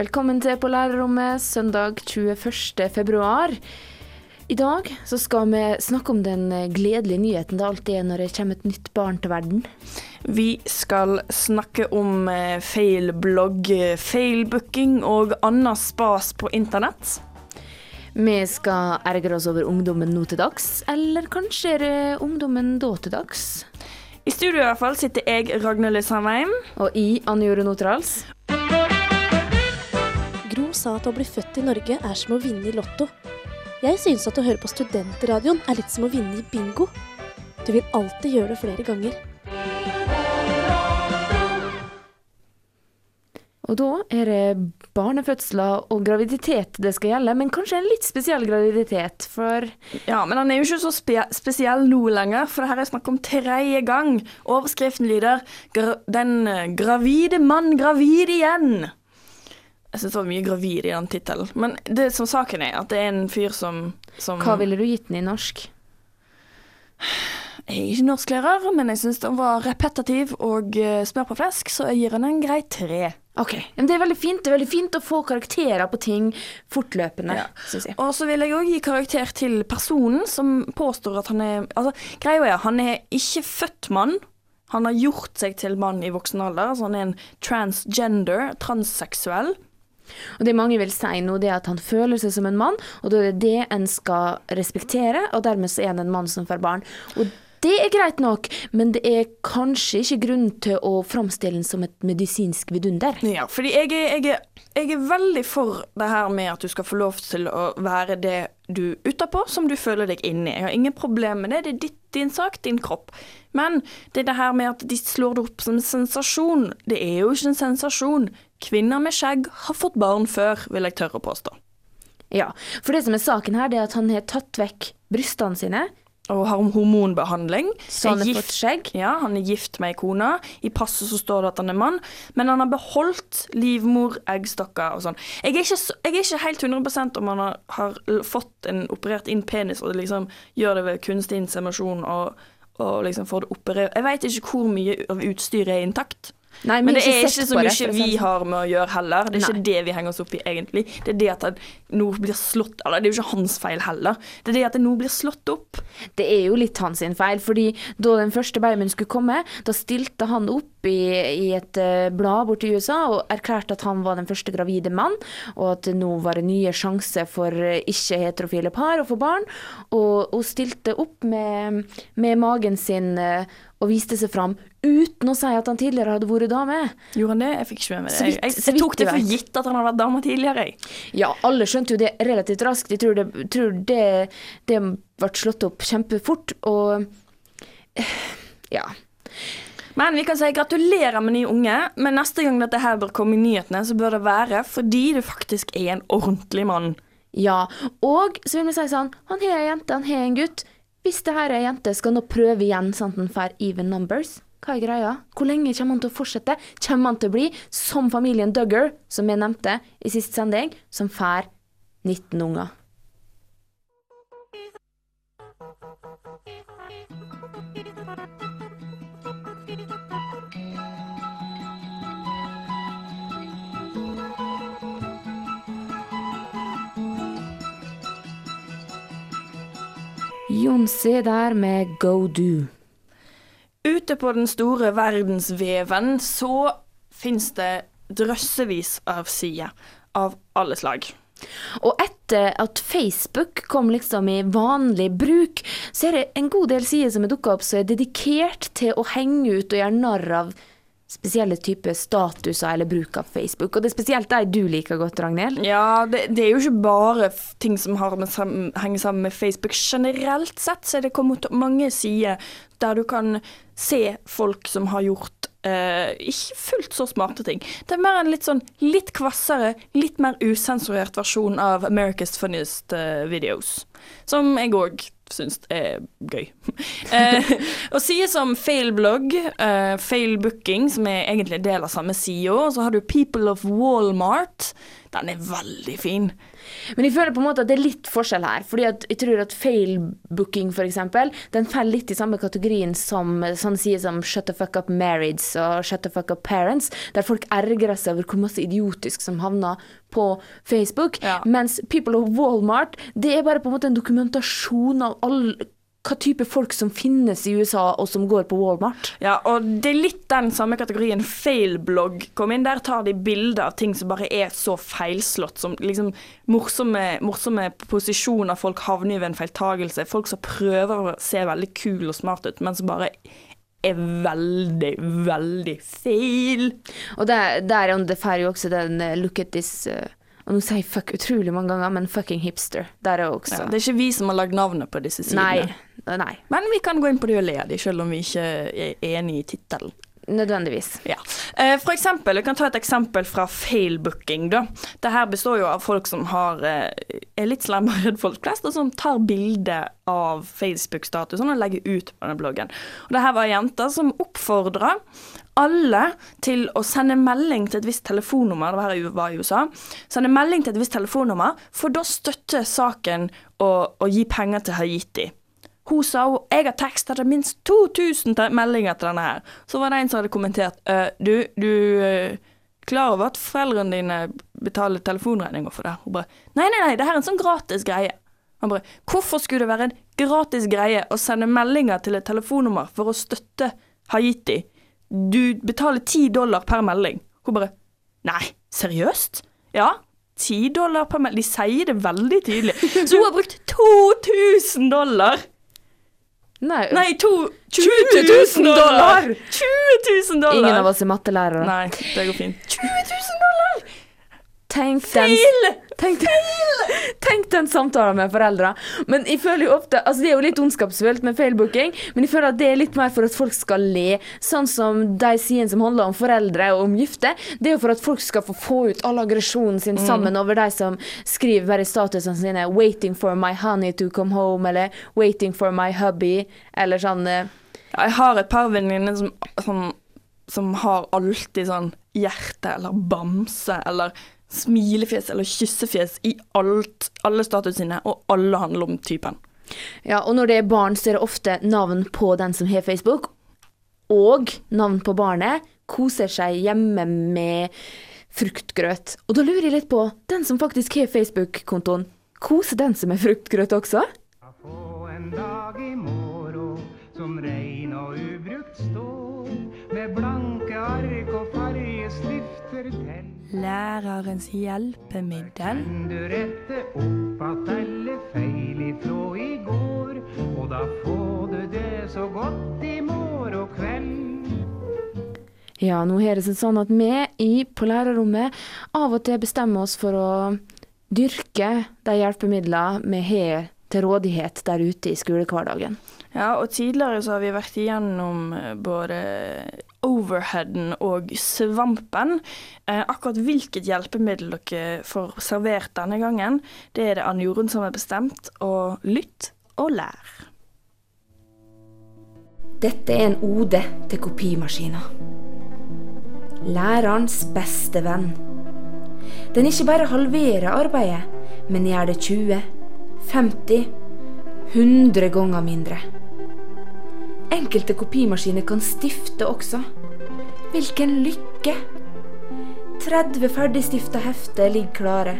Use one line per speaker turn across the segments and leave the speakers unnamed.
Velkommen til På lærerrommet søndag 21. februar. I dag så skal vi snakke om den gledelige nyheten det alltid er når det kommer et nytt barn til verden.
Vi skal snakke om eh, feil blogg, eh, feil booking og annet spas på internett.
Vi skal ergre oss over ungdommen nå til dags, eller kanskje er det ungdommen da til dags?
I studio i hvert fall sitter jeg, Ragnhild Sandheim.
Og jeg, Anne Jore Notrals.
Gro sa at å bli født i Norge er som å vinne i Lotto. Jeg synes at å høre på studentradioen er litt som å vinne i bingo. Du vil alltid gjøre det flere ganger.
Og da er det barnefødsler og graviditet det skal gjelde, men kanskje en litt spesiell graviditet, for
Ja, men han er jo ikke så spe spesiell nå lenger, for det her er snakk om tredje gang. Overskriften lyder gra 'Den eh, gravide mann gravid igjen'. Jeg syns det var mye gravid i den tittelen. Men det som saken er, at det er en fyr som, som
hva ville du gitt den i norsk?
Jeg er ikke norsklærer, men jeg syns den var repetitiv og uh, smør på flesk, så jeg gir den en grei tre.
Ok, men Det er veldig fint Det er veldig fint å få karakterer på ting fortløpende,
Ja.
synes jeg.
Og så vil jeg òg gi karakter til personen som påstår at han er Altså, greia er, han er ikke født mann. Han har gjort seg til mann i voksen alder, Altså han er en transgender, transseksuell.
Og det mange vil si nå, det er at han føler seg som en mann, og da er det det en skal respektere, og dermed så er han en mann som får barn. Og det er greit nok, men det er kanskje ikke grunn til å framstille den som et medisinsk vidunder.
Ja, fordi jeg er, jeg, er, jeg er veldig for det her med at du skal få lov til å være det du utapå, som du føler deg inni. Jeg har ingen problemer med det, det er ditt, din sak, din kropp. Men det er det her med at de slår det opp som en sensasjon. Det er jo ikke en sensasjon. Kvinner med skjegg har fått barn før, vil jeg tørre å påstå.
Ja, for det som er saken her, det er at han har tatt vekk brystene sine,
Og har hormonbehandling.
så han har fått skjegg.
Ja, han er gift med ei kone. I passet så står det at han er mann, men han har beholdt livmor, eggstokker og sånn. Jeg jeg er ikke helt 100% om han har, har fått en operert inn penis og liksom gjør det ved kunstig inseminasjon og, og liksom får det operert Jeg vet ikke hvor mye av utstyret er intakt.
Nei,
Men
men
det er ikke så mye
det, vi
har med å gjøre heller. Det er ikke
Nei.
det vi henger oss opp i egentlig. Det er det at han nå blir slått Eller det er jo ikke hans feil heller. Det er det at det nå blir slått opp.
Det er jo litt hans feil, fordi da den første babyen skulle komme, da stilte han opp i, i et eh, blad borte i USA og erklærte at han var den første gravide mann, og at det nå var det nye sjanser for eh, ikke-heterofile par å få barn. Og, hun stilte opp med, med magen sin eh, og viste seg fram uten å si at han tidligere hadde vært dame.
Gjorde han det? Jeg fikk ikke med meg
Så vidt-
Jeg,
så
jeg, tok det for gitt at han hadde vært dame tidligere. jeg.
Ja, alle skjønte jo det relativt raskt. Jeg tror det, tror det, det ble slått opp kjempefort, og ja.
Men vi kan si gratulerer med ny unge, men neste gang dette her bør komme i nyhetene, så bør det være fordi du faktisk er en ordentlig mann.
Ja, og så vil vi si sånn, han har ei jente, han har en gutt. Hvis det her er ei jente, skal han nå prøve igjen sånn at han får even numbers? Hva er greia? Hvor lenge kommer han til å fortsette? Kommer han til å bli som familien Duggar, som jeg nevnte i siste sending, som får 19 unger? Jonsi der med Go Do.
Ute på den store verdensveven så fins det drøssevis av sider av alle slag.
Og etter at Facebook kom liksom i vanlig bruk, så er det en god del sider som er dukka opp som er dedikert til å henge ut og gjøre narr av spesielle typer statuser eller bruk av Facebook. Og det er spesielt de du liker godt, Ragnhild.
Ja, det, det er jo ikke bare ting som har med sam, henger sammen med Facebook. Generelt sett så er det kommet mange sider der du kan se folk som har gjort eh, ikke fullt så smarte ting. Det er mer en litt sånn litt kvassere, litt mer usensurert versjon av America's Funniest eh, Videos. Som jeg òg syns er gøy. eh, og sider som Failblogg, eh, Failbooking, som er egentlig en del av samme sida, og så har du People of Walmart. Den er veldig fin.
Men jeg føler på en måte at det er litt forskjell her. fordi at jeg tror at failbooking, eksempel, den faller litt i samme kategorien som sånn sier som Shut the fuck up marrieds og Shut the fuck up parents, der folk ergrer seg over hvor masse idiotisk som havner på Facebook.
Ja.
Mens People of Walmart, det er bare på en måte en dokumentasjon av all hva type folk som finnes i USA, og som går på Walmart.
Ja, og det er litt den samme kategorien failblogg kom inn. Der tar de bilder av ting som bare er så feilslått, som liksom morsomme, morsomme posisjoner folk havner i ved en feiltagelse. Folk som prøver å se veldig kul og smart ut, men som bare er veldig, veldig feil.
Og der, der er det jo også den eh, look at this eh, Og nå sier jeg fuck utrolig mange ganger, men fucking hipster. Der er også
Ja, det er ikke vi som har lagd navnet på disse sidene.
Nei. Nei.
Men vi kan gå inn på det og le av dem, selv om vi ikke er enig i tittelen.
Nødvendigvis.
Ja. Eh, For eksempel, jeg kan ta et eksempel fra failbooking. da. Det her består jo av folk som har, eh, er litt slemmere enn folk flest, og som tar bilde av Facebook-statusen og legger ut på denne bloggen. Og det her var jenter som oppfordra alle til å sende melding til et visst telefonnummer, det her i USA, sende melding til et visst telefonnummer, for da støtter saken å, gi penger til Haiti. Hun sa hun, jeg har teksta til minst 2000 meldinger til denne her. Så var det en som hadde kommentert «Øh, du, du klar over at foreldrene dine betaler telefonregninger for det? Hun bare nei, nei, nei, det her er en sånn gratis greie. Han bare hvorfor skulle det være en gratis greie å sende meldinger til et telefonnummer for å støtte Haiti? Du betaler ti dollar per melding. Hun bare nei, seriøst? Ja. 10 dollar per melding. De sier det veldig tydelig. Så hun har brukt 2000 dollar
Nei,
Nei, to, 20
20
000
000
dollar!
dollar!
20 000 dollar!
ingen av oss er mattelærere.
Nei, det går fint. 20 000 dollar!
Tenk den, tenk, tenk den samtalen med foreldre. Men jeg føler jo ofte Altså, det er jo litt ondskapsfullt med failbooking, men jeg føler at det er litt mer for at folk skal le. Sånn som de sidene som handler om foreldre og om gifte. Det er jo for at folk skal få få ut all aggresjonen sin sammen over de som skriver bare statusene sine 'waiting for my honey to come home', eller 'waiting for my hubby', eller sånn eh,
Ja, jeg har et par venninner som, som, som har alltid sånn hjerte eller bamse eller smilefjes eller kyssefjes i alt, alle statusene og alle handler om typen.
Ja, og når det er barn, så er det ofte navn på den som har Facebook, og navn på barnet. Koser seg hjemme med fruktgrøt. Og da lurer jeg litt på, den som faktisk har Facebook-kontoen, koser den som er fruktgrøt også?
Få en dag i morgen som rein og ubrukt står, med blanke ark og fargestift.
Lærerens hjelpemiddel.
Kan du rette opp att alle feil ifrå i går, og da får du det så godt i morgen kveld.
Ja, nå har det seg sånn at vi i, på lærerrommet av og til bestemmer oss for å dyrke de hjelpemidlene vi har til rådighet der ute i skolehverdagen.
Ja, og tidligere så har vi vært igjennom eh, både overheaden og svampen. Eh, akkurat hvilket hjelpemiddel dere får servert denne gangen, det er det Anne Jorunn som har bestemt, og lytt og lær.
Dette er en ode til kopimaskiner. Lærerens beste venn. Den ikke bare halverer arbeidet, men gjør det 20, 50, 100 ganger mindre. Enkelte kopimaskiner kan stifte også. Hvilken lykke! 30 ferdigstifta hefter ligger klare.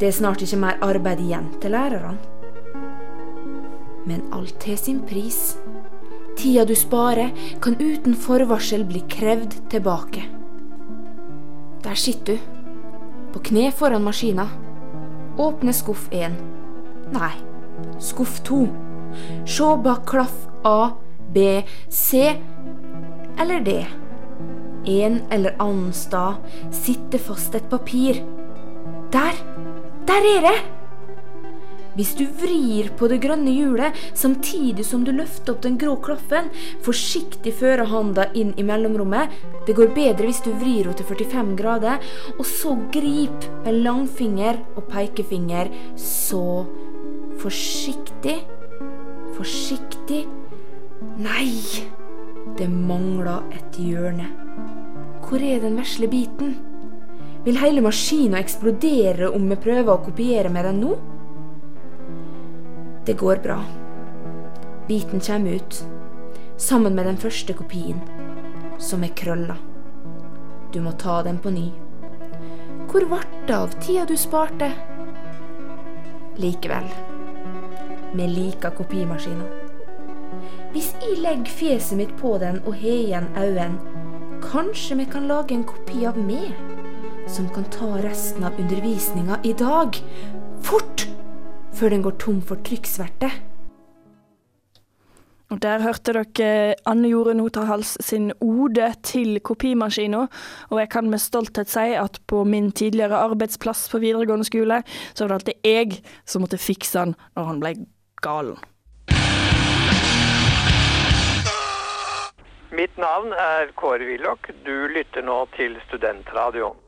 Det er snart ikke mer arbeid igjen til lærerne. Men alt har sin pris. Tida du sparer, kan uten forvarsel bli krevd tilbake. Der sitter du, på kne foran maskina. Åpne skuff 1. Nei, skuff 2. Se bak klaff A, B, C eller D. En eller annen stad sitter fast et papir. Der! Der er det! Hvis du vrir på det grønne hjulet samtidig som du løfter opp den grå klaffen, forsiktig fører handa inn i mellomrommet, det går bedre hvis du vrir henne til 45 grader, og så grip med langfinger og pekefinger, så forsiktig, forsiktig Nei, det mangler et hjørne. Hvor er den vesle biten? Vil hele maskina eksplodere om vi prøver å kopiere med den nå? Det går bra. Biten kommer ut, sammen med den første kopien, som er krølla. Du må ta den på ny. Hvor ble det av tida du sparte? Likevel, vi liker kopimaskiner. Hvis jeg legger fjeset mitt på den og har igjen øynene, kanskje vi kan lage en kopi av meg, som kan ta resten av undervisninga i dag. Fort! Før den går tom for trykksverte.
Og Der hørte dere Anne Jorunn Oterhals sin ode til kopimaskina, og jeg kan med stolthet si at på min tidligere arbeidsplass på videregående skole, så var det alltid jeg som måtte fikse han når han ble galen.
Mitt navn er Kåre Willoch. Du lytter nå til Studentradioen.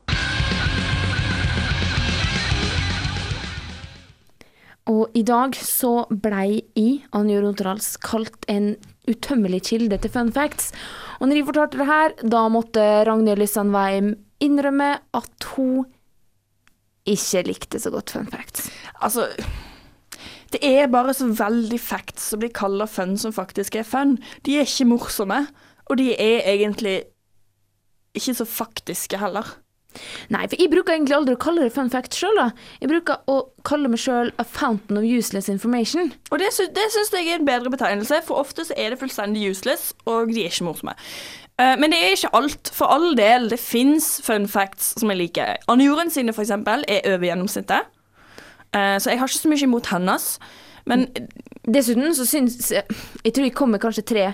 Og i dag så blei jeg, Anja Ronterdals, kalt en utømmelig kilde til fun facts. Og når jeg fortalte det her, da måtte Ragnhild Lysand Weim innrømme at hun ikke likte så godt fun facts.
Altså Det er bare så veldig facts som blir kalla fun, som faktisk er fun. De er ikke morsomme, og de er egentlig ikke så faktiske heller.
Nei, for jeg bruker egentlig aldri å kalle det fun fact sjøl. Jeg bruker å kalle meg sjøl a fountain of useless information.
Og det, sy det syns jeg er en bedre betegnelse, for ofte så er det fullstendig useless, og de er ikke morsomme. Uh, men det er ikke alt. For all del, det fins fun facts som jeg liker. Anne Jorunn sine, for eksempel, er over gjennomsnittet. Uh, så jeg har ikke så mye imot hennes. Men
Dessuten så syns jeg tror jeg kommer kanskje tre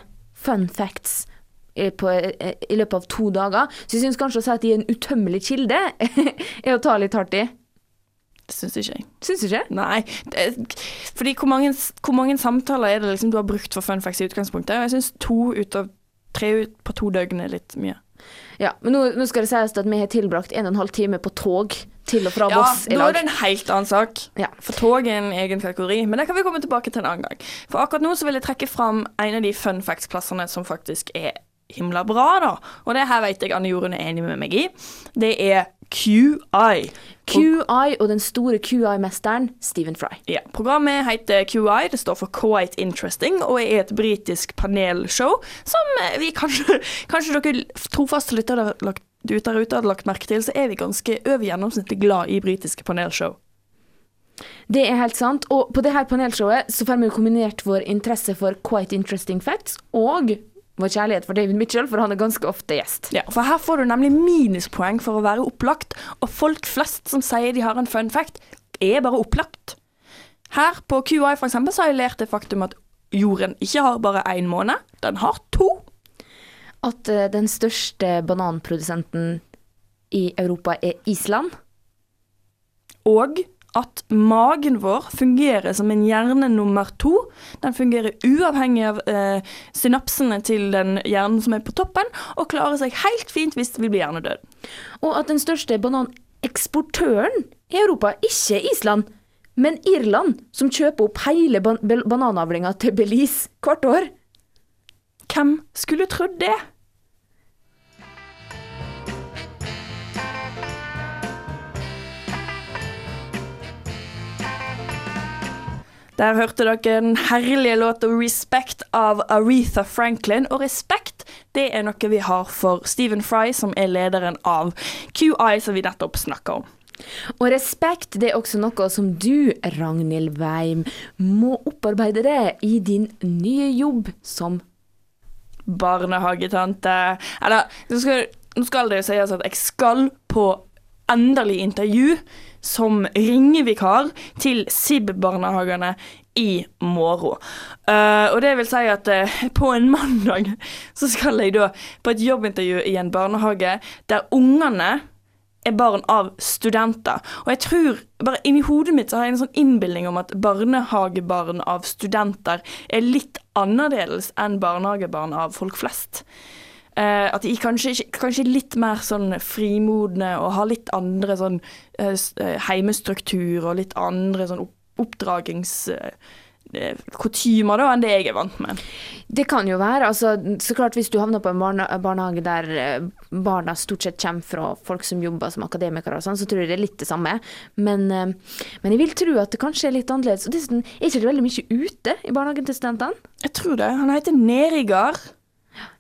fun facts på, eh, i løpet av to dager. Så jeg syns kanskje å si at de er en utømmelig kilde, er å ta litt hardt i.
det syns ikke jeg.
Syns ikke?
Nei. Det, fordi hvor mange, hvor mange samtaler er det liksom du har brukt for fun facts i utgangspunktet? Og jeg syns to ut av tre ut på to døgn er litt mye.
Ja, men nå, nå skal det sies at vi har tilbrakt en og en halv time på tog til og fra
Ja,
Voss i
da er det en helt annen sak.
Ja.
For tog er en egen kategori, men det kan vi komme tilbake til en annen gang. For akkurat nå så vil jeg trekke fram en av de fun facts-plassene som faktisk er himla bra, da. Og det her vet jeg Anne Jorunn er enig med meg i. Det er QI.
QI og den store QI-mesteren Stephen Fry.
Ja, Programmet heter QI, det står for Quite Interesting, og er et britisk panelshow som eh, vi kanskje, kanskje dere trofaste lyttere har lagt ut der ute hadde lagt merke til, så er vi ganske over gjennomsnittlig glad i britiske panelshow.
Det er helt sant. Og på det her panelshowet så får vi kombinert vår interesse for quite interesting facts og vår kjærlighet for David Mitchell, for han er ganske ofte gjest.
Ja, for her får du nemlig minuspoeng for å være opplagt, og folk flest som sier de har en fun fact, er bare opplagt. Her på QI for eksempel, så har jeg lært det faktum at jorden ikke har bare én måned, den har to.
At uh, den største bananprodusenten i Europa er Island.
Og at magen vår fungerer som en hjerne nummer to. Den fungerer uavhengig av eh, synapsene til den hjernen som er på toppen, og klarer seg helt fint hvis vi blir hjernedød.
Og at den største bananeksportøren i Europa ikke er Island, men Irland, som kjøper opp hele ban bananavlinga til Belize hvert år.
Hvem skulle trodd det? Der hørte dere den herlige låta 'Respect' av Aretha Franklin. Og respekt det er noe vi har for Stephen Fry, som er lederen av QI, som vi nettopp snakka om.
Og respekt det er også noe som du, Ragnhild Weim, må opparbeide deg i din nye jobb som
barnehagetante. Eller, nå skal, nå skal det jo sies at jeg skal på endelig intervju som ringevikar til SIB-barnehagene i morgen. Uh, og det vil si at uh, på en mandag så skal jeg da på et jobbintervju i en barnehage der ungene er barn av studenter. Og jeg tror, bare inni hodet mitt så har jeg en sånn innbilning om at barnehagebarn av studenter er litt annerledes enn barnehagebarn av folk flest. Eh, at de kanskje, kanskje litt mer sånn frimodne og har litt andre sånn eh, eh, heimestruktur og litt andre sånn oppdragings... eh, eh, kutymer da, enn det jeg er vant med.
Det kan jo være. altså Så klart Hvis du havner på en barne barnehage der eh, barna stort sett kommer fra folk som jobber som akademikere, og sånn, så tror jeg det er litt det samme. Men, men jeg vil tro at det kanskje er litt annerledes. Og dessuten er ikke det veldig mye ute i barnehagen til studentene.
Jeg tror det. Han heter Nerigard.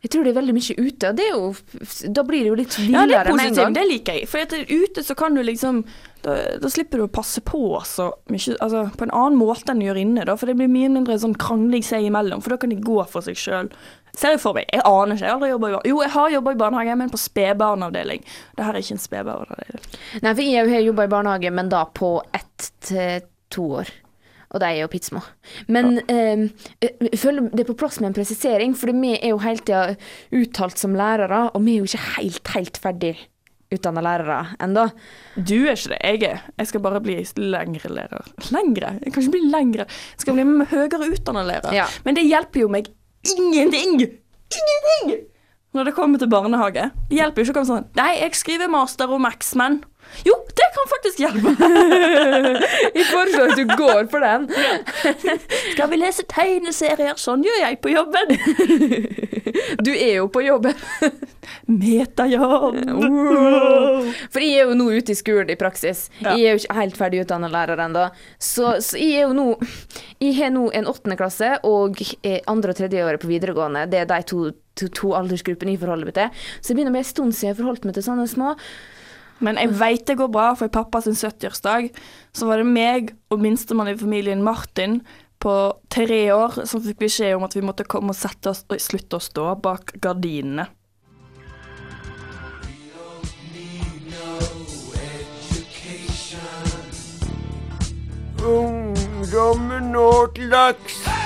Jeg tror det er veldig mye ute, og det er jo Da blir det jo litt
Ja, det er
med en gang.
Det liker jeg. For etter, ute så kan du liksom da, da slipper du å passe på så mye Altså på en annen måte enn du gjør inne, da. For det blir mye mindre sånn krangling seg imellom. For da kan de gå for seg sjøl. Ser jeg for meg. Jeg aner ikke. Jeg har aldri jobbet i barnehage. Jo, jeg har jobba i barnehage, men på spedbarnavdeling. Dette er ikke en spedbarnavdeling.
Nei, for jeg har jobba i barnehage, men da på ett til to år. Og de er jo pittsmå. Men eh, jeg føler det er på plass med en presisering, for vi er jo hele tida uttalt som lærere, og vi er jo ikke helt, helt ferdig utdanna lærere ennå.
Du er ikke det. Jeg er. Jeg skal bare bli lengre lærer. Lengre? Jeg kan ikke bli lengre. Jeg skal bli høyere utdanna lærer.
Ja.
Men det hjelper jo meg ingenting! Ingenting! Når det kommer til barnehage. Det hjelper jo ikke å komme sånn Nei, jeg skriver master om X-Men. Jo, det kan faktisk hjelpe.
Jeg foreslår at du går for den.
Skal vi lese tegneserier? Sånn gjør jeg på jobben.
Du er jo på jobben.
Metajobb.
For jeg er jo nå ute i skolen i praksis.
Ja.
Jeg er jo ikke helt ferdig utdanna lærer ennå. Så, så jeg er jo nå Jeg har nå en åttende klasse og andre og tredje året på videregående. Det er de to, to, to aldersgruppene jeg forholder meg til. Så det begynner å bli en stund siden jeg har forholdt meg til sånne små.
Men jeg veit det går bra, for i pappa sin 70-årsdag så var det meg og minstemann i familien Martin på tre år som fikk beskjed om at vi måtte komme og sette oss og slutte å stå bak gardinene.
Ungdommen åt til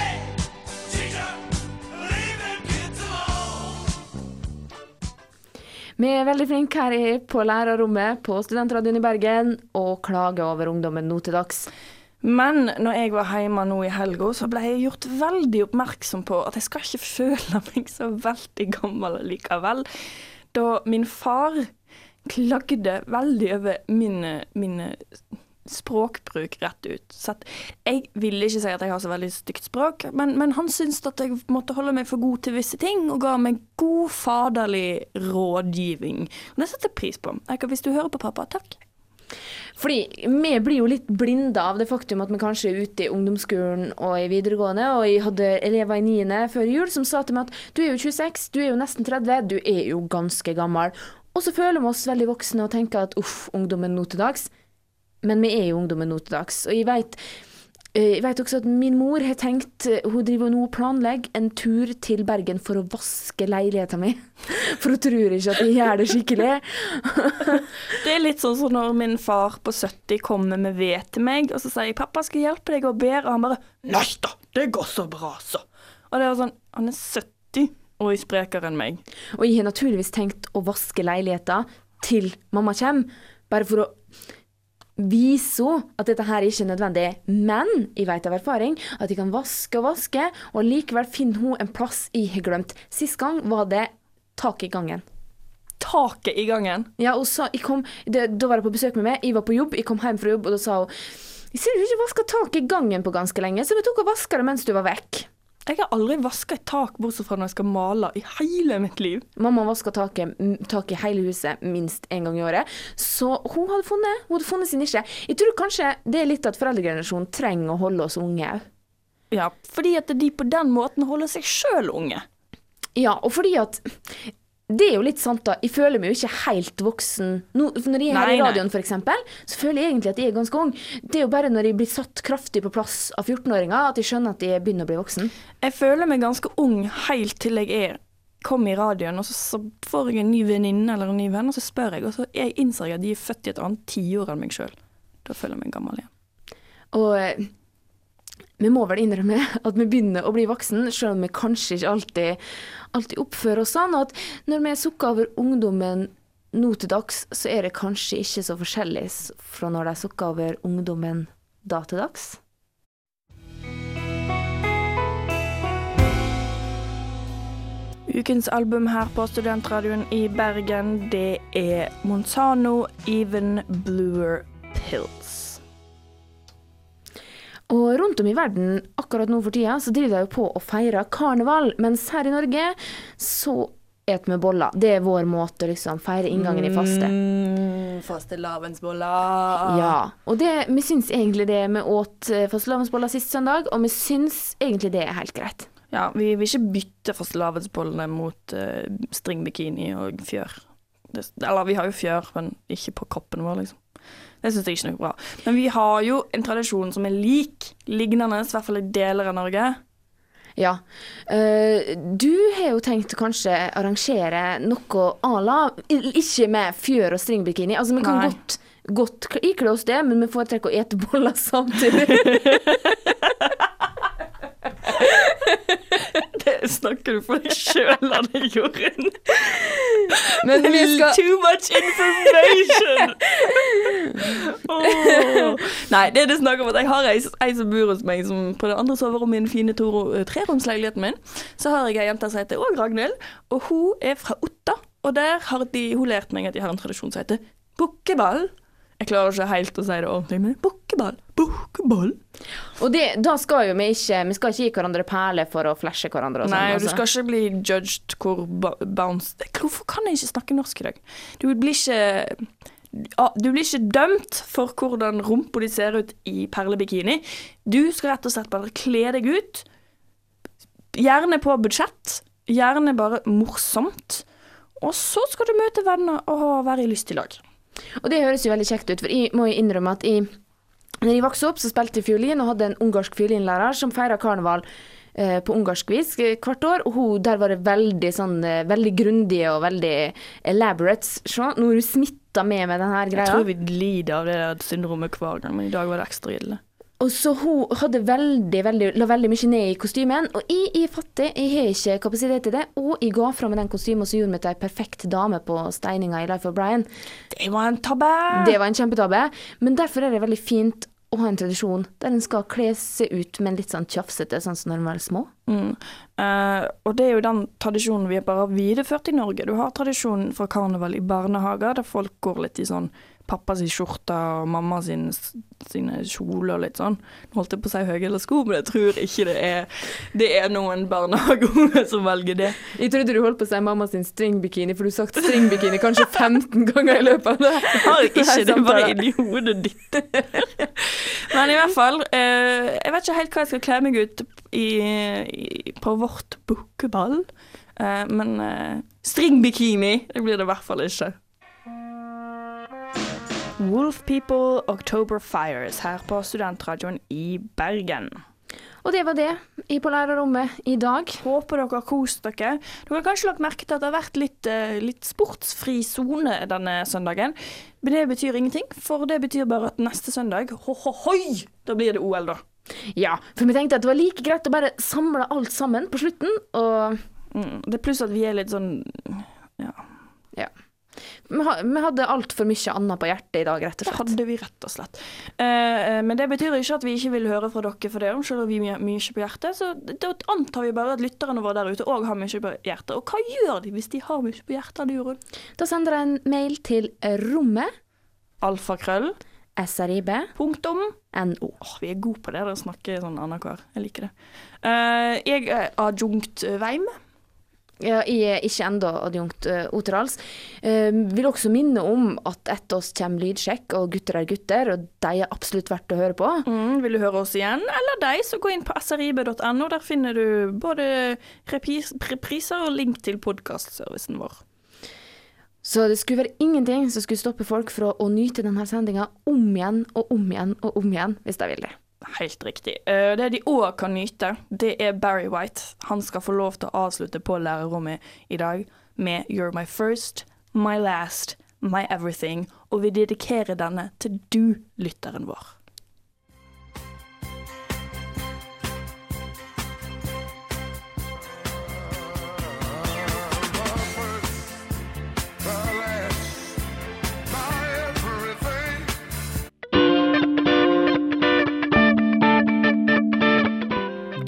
Vi er veldig flinke her på lærerrommet på Studentradioen i Bergen og klager over ungdommen nå til dags.
Men når jeg var hjemme nå i helga, så ble jeg gjort veldig oppmerksom på at jeg skal ikke føle meg så veldig gammel likevel. Da min far klagde veldig over min, min språkbruk rett ut. Så jeg ville ikke si at jeg har så veldig stygt språk, men, men han syntes at jeg måtte holde meg for god til visse ting, og ga meg god faderlig rådgivning. Og det setter jeg pris på. Hvis du hører på pappa, takk.
Fordi vi blir jo litt blinde av det faktum at vi kanskje er ute i ungdomsskolen og i videregående, og jeg hadde elever i niende før jul som sa til meg at du er jo 26, du er jo nesten 30, du er jo ganske gammel. Og så føler vi oss veldig voksne og tenker at uff, ungdommen nå til dags. Men vi er jo ungdommen nå til dags. Og jeg vet, eh, jeg vet også at min mor har tenkt eh, Hun driver nå og planlegger en tur til Bergen for å vaske leiligheten min. For hun tror ikke at jeg gjør det skikkelig.
Det er litt sånn som når min far på 70 kommer med ved til meg, og så sier jeg 'pappa, skal jeg hjelpe deg å bære', og han bare 'nei da, det går så bra, så'. Og det er sånn, han er 70 og er sprekere enn meg.
Og jeg har naturligvis tenkt å vaske leiligheten til mamma kommer, bare for å vise henne at dette her ikke er nødvendig. Men jeg vet av erfaring at jeg kan vaske og vaske, og likevel finner hun en plass jeg har glemt. Sist gang var det tak i gangen.
Taket i gangen.
Ja, og så, kom, det, Da var jeg på besøk med meg, jeg var på jobb, jeg kom hjem fra jobb, og da sa hun jeg ser du ikke vaska taket i gangen på ganske lenge, så vi tok og vaska det mens du var vekk.
Jeg har aldri vaska et tak bortsett fra når jeg skal male i hele mitt liv.
Mamma vasker taket, taket i hele huset minst én gang i året. Så hun hadde funnet, hun hadde funnet sin nisje. Jeg tror kanskje det er litt at foreldregenerasjonen trenger å holde oss unge òg.
Ja, fordi at de på den måten holder seg sjøl unge.
Ja, og fordi at det er jo litt sant, da. Jeg føler meg jo ikke helt voksen. Nå, når jeg er her i radioen, f.eks., så føler jeg egentlig at jeg er ganske ung. Det er jo bare når jeg blir satt kraftig på plass av 14-åringer, at jeg skjønner at jeg begynner å bli voksen.
Jeg føler meg ganske ung helt til jeg er kom i radioen, og så, så får jeg en ny venninne eller en ny venn, og så spør jeg, og så jeg innser jeg at de er født i et annet tiår enn meg sjøl. Da føler jeg meg gammel igjen.
Og eh, vi må vel innrømme at vi begynner å bli voksen, selv om vi kanskje ikke alltid, alltid oppfører oss sånn. At når vi sukker over ungdommen nå til dags, så er det kanskje ikke så forskjellig fra når de sukker over ungdommen da til dags.
Ukens album her på Studentradioen i Bergen, det er Monzano Even Bluer Pills.
Og rundt om i verden akkurat nå for tida, så driver de på å feire karneval, mens her i Norge så et vi boller. Det er vår måte å liksom feire inngangen i faste.
Mm, Fastelavnsboller.
Ja. Og det, vi syns egentlig det vi åt eh, fastelavnsboller sist søndag, og vi syns egentlig det er helt greit.
Ja, vi vil ikke bytte fastelavnsbollene mot uh, stringbikini og fjør. Det, eller vi har jo fjør, men ikke på kroppen vår, liksom. Det syns jeg ikke er noe bra. Men vi har jo en tradisjon som er lik lignende, i hvert fall i deler av Norge.
Ja. Eh, du har jo tenkt å kanskje arrangere noe à la Ikke med fjør og stringbikini. Altså, vi kan
Nei.
godt, godt ikle oss det, men vi foretrekker å ete boller samtidig.
Det snakker du for deg sjøl Anne Jorunn.
Men vi skal
Too much information! oh. Nei, det er det snakk om at jeg har ei, ei som bor hos meg som på det andre soverommet i den fine eh, treromsleiligheten min. Så har jeg ei jente som heter òg Ragnhild, og hun er fra Otta. Og der har de, hun lært meg at de har en tradisjon som heter bukkeball. Jeg klarer ikke helt å si det ordentlig, men bukkeball, bukkeball.
Og det, da skal jo vi ikke Vi skal ikke gi hverandre perler for å flashe hverandre og sånn.
Nei, du
altså.
skal ikke bli judged hvor bounce Hvorfor kan jeg ikke snakke norsk i dag? Du blir ikke Du blir ikke dømt for hvordan rumpa di ser ut i perlebikini. Du skal rett og slett bare kle deg ut. Gjerne på budsjett. Gjerne bare morsomt. Og så skal du møte venner og være i lyst i lag.
Og det høres jo veldig kjekt ut, for jeg må jo innrømme at jeg når jeg vokste opp, så spilte jeg fiolin og hadde en ungarsk fiolinlærer som feira karneval eh, på ungarsk vis eh, hvert år. Og hun, der var det veldig sånn eh, veldig grundig og veldig elaborate. Se, nå er hun smitta med med denne greia.
Jeg tror vi lider av det der syndromet hver gang, men i dag var det ekstra ille.
Og så hun hadde veldig, veldig, la veldig mye ned i kostymen. Og jeg, jeg er fattig, jeg har ikke kapasitet til det. Og jeg ga fra meg den kostymen som gjorde meg til ei perfekt dame på steininga i Life of Brian.
Det var en tabbe!
Det var en kjempetabbe. Men derfor er det veldig fint å ha en tradisjon der en skal kle seg ut, men litt sånn tjafsete, sånn som når en var små.
Mm. Eh, og det er jo den tradisjonen vi bare har videreført i Norge. Du har tradisjonen fra karneval i barnehager, der folk går litt i sånn pappa sin skjorte og mamma sin, sine kjoler og litt sånn. Nå holdt jeg på å si høyhælte men jeg tror ikke det er Det er noen barnehageunger som velger det.
Jeg trodde du holdt på å si mamma sin stringbikini, for du har sagt stringbikini kanskje 15 ganger i løpet av det.
Har ikke, det bare inni hodet ditt. Men i hvert fall, eh, jeg vet ikke helt hva jeg skal kle meg ut i, i, på vårt bukkeball. Eh, men eh, stringbikini, det blir det i hvert fall ikke. Wolf People October Fires her på Studentradioen i Bergen.
Og det var det i på lærerrommet i dag.
Håper dere har kost dere. Dere har kanskje lagt merke til at det har vært litt, eh, litt sportsfri sone denne søndagen. Men det betyr ingenting, for det betyr bare at neste søndag, ho-ho-hoi, da blir det OL, da.
Ja, for vi tenkte at det var like greit å bare samle alt sammen på slutten, og
Mm. Det er pluss at vi er litt sånn Ja,
ha, vi hadde altfor mye annet på hjertet i dag, rett og slett.
det hadde vi rett og slett. Eh, men det betyr ikke at vi ikke vil høre fra dere for det, om selv om vi har mye på hjertet. Så da antar vi bare at lytterne våre der ute òg har mye på hjertet. Og hva gjør de hvis de har mye på hjertet, Jorunn?
Da sender jeg en mail til rommet
Alfakrøll.
SRIB.
Punktum. Åh, vi er gode på det, å snakke sånn annenhver. Jeg liker det. Eh, jeg er adjunkt eh, Veim.
Ja, jeg er ikke enda adjunkt uh, Oterals. Uh, vil også minne om at etter oss kommer lydsjekk, og gutter er gutter, og de er absolutt verdt å høre på.
Mm, vil du høre oss igjen, eller deg, så gå inn på srib.no. Der finner du både repris, repriser og link til podkastservicen vår.
Så det skulle være ingenting som skulle stoppe folk fra å nyte denne sendinga om igjen og om igjen og om igjen, hvis de vil det.
Helt riktig. Eh, det de òg kan nyte, det er Barry White. Han skal få lov til å avslutte på lærerrommet i dag med You're my first, my last, my everything. Og vi dedikerer denne til du, lytteren vår.